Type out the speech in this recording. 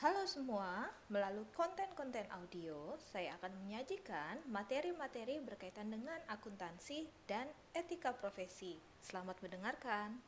Halo semua, melalui konten-konten audio, saya akan menyajikan materi-materi berkaitan dengan akuntansi dan etika profesi. Selamat mendengarkan.